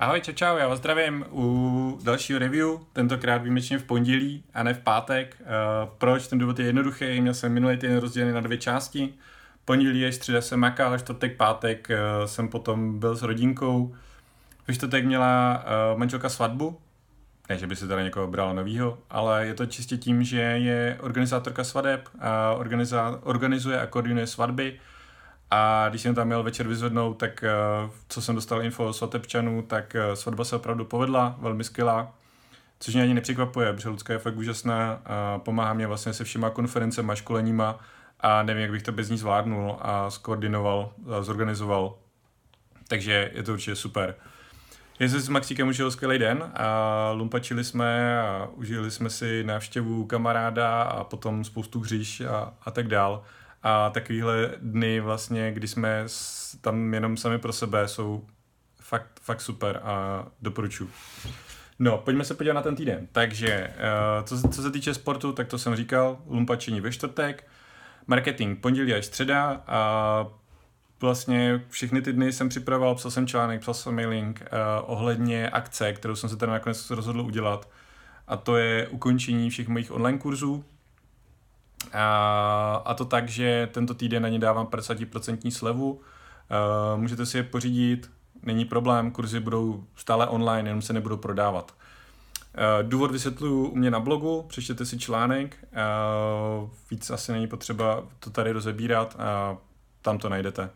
Ahoj, čau, čau, já vás zdravím u dalšího review, tentokrát výjimečně v pondělí a ne v pátek. Uh, proč? Ten důvod je jednoduchý, měl jsem minulý týden rozdělený na dvě části. Pondělí je středa jsem makal, čtvrtek, pátek uh, jsem potom byl s rodinkou. Ve čtvrtek měla uh, manželka svatbu, ne, že by si teda někoho brala novýho, ale je to čistě tím, že je organizátorka svadeb a organizuje a koordinuje svatby a když jsem tam měl večer vyzvednout, tak eh, co jsem dostal info o svatebčanů, tak eh, svatba se opravdu povedla, velmi skvělá. Což mě ani nepřekvapuje, protože Lucka je fakt úžasná pomáhá mě vlastně se všema konferencemi a školeníma a nevím, jak bych to bez ní zvládnul a skoordinoval, a zorganizoval. Takže je to určitě super. Jsem s Maxíkem užil skvělý den a lumpačili jsme a užili jsme si návštěvu kamaráda a potom spoustu hříš a, a tak dál. A takovýhle dny vlastně, kdy jsme tam jenom sami pro sebe, jsou fakt, fakt super a doporučuji. No, pojďme se podívat na ten týden. Takže, eh, co, co se týče sportu, tak to jsem říkal, lumpačení ve čtvrtek, marketing pondělí až středa a vlastně všechny ty dny jsem připravoval, psal jsem článek, psal jsem mailing uh, ohledně akce, kterou jsem se teda nakonec rozhodl udělat. A to je ukončení všech mojich online kurzů, a, a to tak, že tento týden na ně dávám 50% slevu. Uh, můžete si je pořídit, není problém, kurzy budou stále online, jenom se nebudou prodávat. Uh, důvod vysvětluju u mě na blogu, přečtěte si článek, uh, víc asi není potřeba to tady rozebírat a tam to najdete.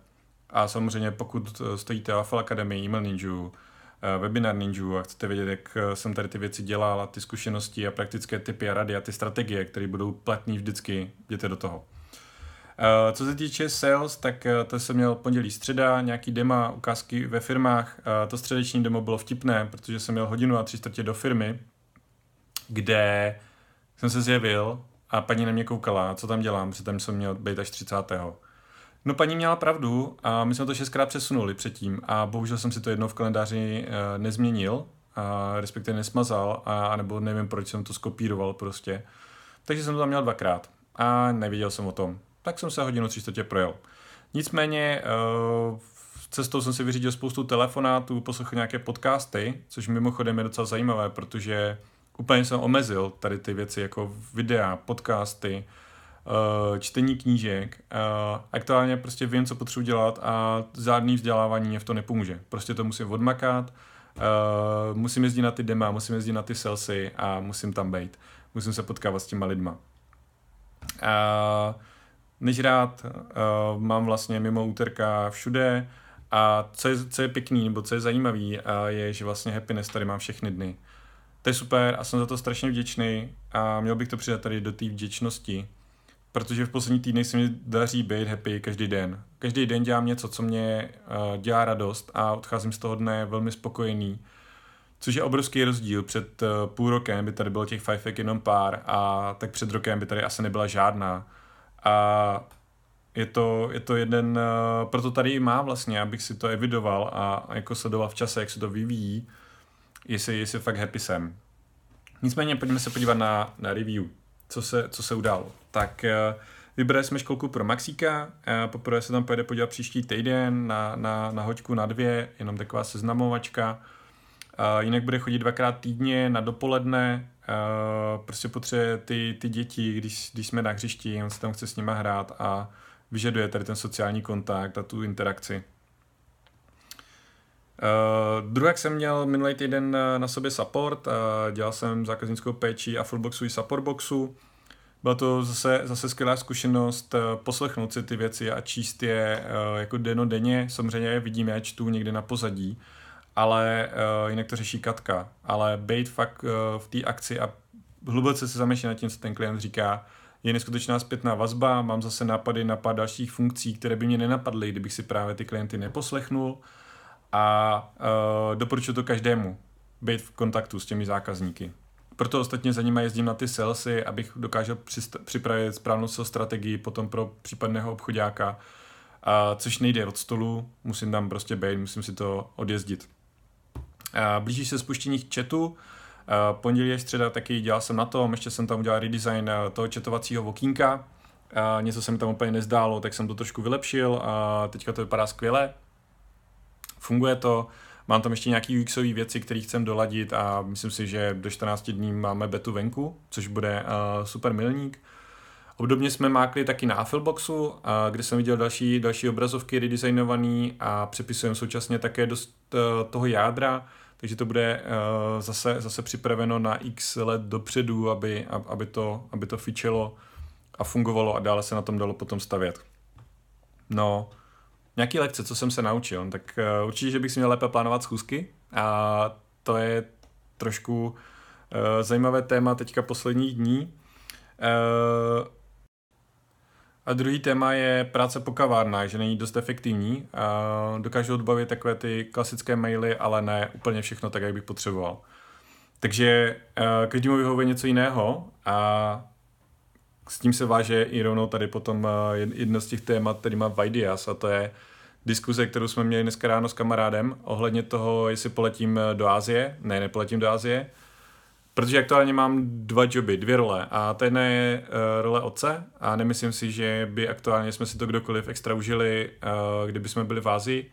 A samozřejmě pokud stojíte Afal Academy, e-mail Ninja, webinar Ninja a chcete vědět, jak eh, jsem tady ty věci dělal a ty zkušenosti a praktické typy a rady a ty strategie, které budou platní vždycky, jděte do toho. Uh, co se týče sales, tak to jsem měl pondělí středa, nějaký dema, ukázky ve firmách. To středeční demo bylo vtipné, protože jsem měl hodinu a tři čtvrtě do firmy, kde jsem se zjevil a paní na mě koukala, co tam dělám, protože tam jsem měl být až 30. No paní měla pravdu a my jsme to šestkrát přesunuli předtím a bohužel jsem si to jednou v kalendáři uh, nezměnil, a respektive nesmazal, a, nebo nevím, proč jsem to skopíroval prostě. Takže jsem to tam měl dvakrát a neviděl jsem o tom. Tak jsem se hodinu tři čtvrtě projel. Nicméně uh, cestou jsem si vyřídil spoustu telefonátů, poslechl nějaké podcasty, což mimochodem je docela zajímavé, protože úplně jsem omezil tady ty věci jako videa, podcasty, Eh, čtení knížek. Uh, aktuálně prostě vím, co potřebuji dělat a žádný vzdělávání mě v to nepomůže. Prostě to musím odmakat, uh, musím jezdit na ty dema, musím jezdit na ty salesy a musím tam být. Musím se potkávat s těma lidma. Než rád mám vlastně mimo úterka všude a co je, co je pěkný, nebo co je zajímavý, je, že vlastně happiness tady mám všechny dny. To je super a jsem za to strašně vděčný a měl bych to přidat tady do té vděčnosti protože v poslední týdnech se mi daří být happy každý den. Každý den dělám něco, co mě uh, dělá radost a odcházím z toho dne velmi spokojený. Což je obrovský rozdíl. Před uh, půl rokem by tady bylo těch fajfek jenom pár a tak před rokem by tady asi nebyla žádná. A je to, je to jeden, uh, proto tady i mám vlastně, abych si to evidoval a, a jako sledoval v čase, jak se to vyvíjí, jestli, jestli fakt happy jsem. Nicméně pojďme se podívat na, na review co se, co se událo. Tak eh, vybrali jsme školku pro Maxíka, eh, poprvé se tam pojede podívat příští týden na, na, na hoďku na dvě, jenom taková seznamovačka. Uh, jinak bude chodit dvakrát týdně na dopoledne, prostě potřebuje ty, ty děti, když, když jsme na hřišti, on se tam chce s nima hrát a vyžaduje tady ten sociální kontakt a tu interakci. Uh, druhak jsem měl minulý týden na sobě support, uh, dělal jsem zákaznickou péči a fullboxu i supportboxu. Byla to zase, zase skvělá zkušenost uh, poslechnout si ty věci a číst je uh, jako denně. Samozřejmě je vidím, já čtu někde na pozadí, ale uh, jinak to řeší Katka. Ale být fakt uh, v té akci a hluboce se zamešit nad tím, co ten klient říká, je neskutečná zpětná vazba, mám zase nápady na pár dalších funkcí, které by mě nenapadly, kdybych si právě ty klienty neposlechnul a uh, doporučuji to každému, být v kontaktu s těmi zákazníky. Proto ostatně za nimi jezdím na ty salesy, abych dokázal připravit správnou strategii potom pro případného obchodáka, a což nejde od stolu, musím tam prostě být, musím si to odjezdit. A blíží se spuštění chatu, a pondělí až středa taky dělal jsem na tom, ještě jsem tam udělal redesign toho chatovacího okýnka, a něco se mi tam úplně nezdálo, tak jsem to trošku vylepšil a teďka to vypadá skvěle funguje to Mám tam ještě nějaký UXové věci, které chcem doladit a myslím si, že do 14 dní máme betu venku, což bude uh, super milník. Obdobně jsme mákli taky na Affilboxu, uh, kde jsem viděl další, další obrazovky redesignované a přepisujeme současně také dost uh, toho jádra, takže to bude zase, zase připraveno na x let dopředu, aby, aby, to, aby to fičelo a fungovalo a dále se na tom dalo potom stavět. No, nějaký lekce, co jsem se naučil, tak uh, určitě, že bych si měl lépe plánovat schůzky a to je trošku uh, zajímavé téma teďka posledních dní. Uh, a druhý téma je práce po kavárnách, že není dost efektivní. Dokážu odbavit takové ty klasické maily, ale ne úplně všechno tak, jak bych potřeboval. Takže každému vyhovuje něco jiného a s tím se váže i rovnou tady potom uh, jedno z těch témat, který má Vidias a to je diskuze, kterou jsme měli dneska ráno s kamarádem ohledně toho, jestli poletím do Ázie. Ne, nepoletím do Ázie, Protože aktuálně mám dva joby, dvě role a ta jedna je uh, role otce a nemyslím si, že by aktuálně jsme si to kdokoliv extra užili, kdyby jsme byli v Ázii.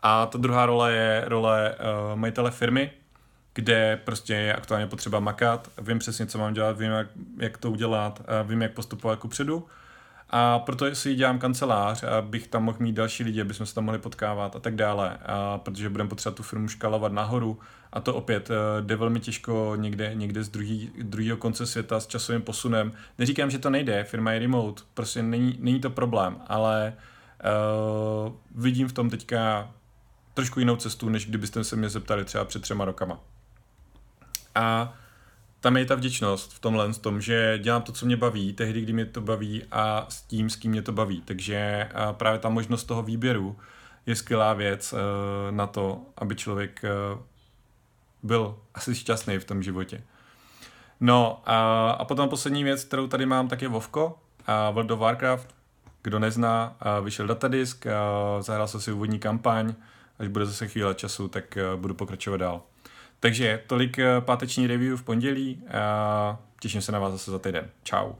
A ta druhá role je role majitele firmy, kde prostě je aktuálně potřeba makat, vím přesně, co mám dělat, vím, jak, jak to udělat, vím, jak postupovat jako předu. A proto si dělám kancelář, abych tam mohl mít další lidi, aby jsme se tam mohli potkávat a tak dále. A protože budeme potřebovat tu firmu škalovat nahoru. A to opět uh, jde velmi těžko někde, někde z druhý, druhého konce světa s časovým posunem. Neříkám, že to nejde, firma je remote, prostě není, není to problém, ale uh, vidím v tom teďka trošku jinou cestu, než kdybyste se mě zeptali třeba před třema rokama. A tam je ta vděčnost v tomhle, v tom, že dělám to, co mě baví, tehdy, kdy mě to baví a s tím, s kým mě to baví. Takže právě ta možnost toho výběru je skvělá věc uh, na to, aby člověk uh, byl asi šťastný v tom životě. No a, a potom poslední věc, kterou tady mám, tak je Vovko a World of Warcraft. Kdo nezná, uh, vyšel datadisk, zahrál jsem si úvodní kampaň, až bude zase chvíle času, tak budu pokračovat dál. Takže tolik páteční review v pondělí těším se na vás zase za týden. Ciao.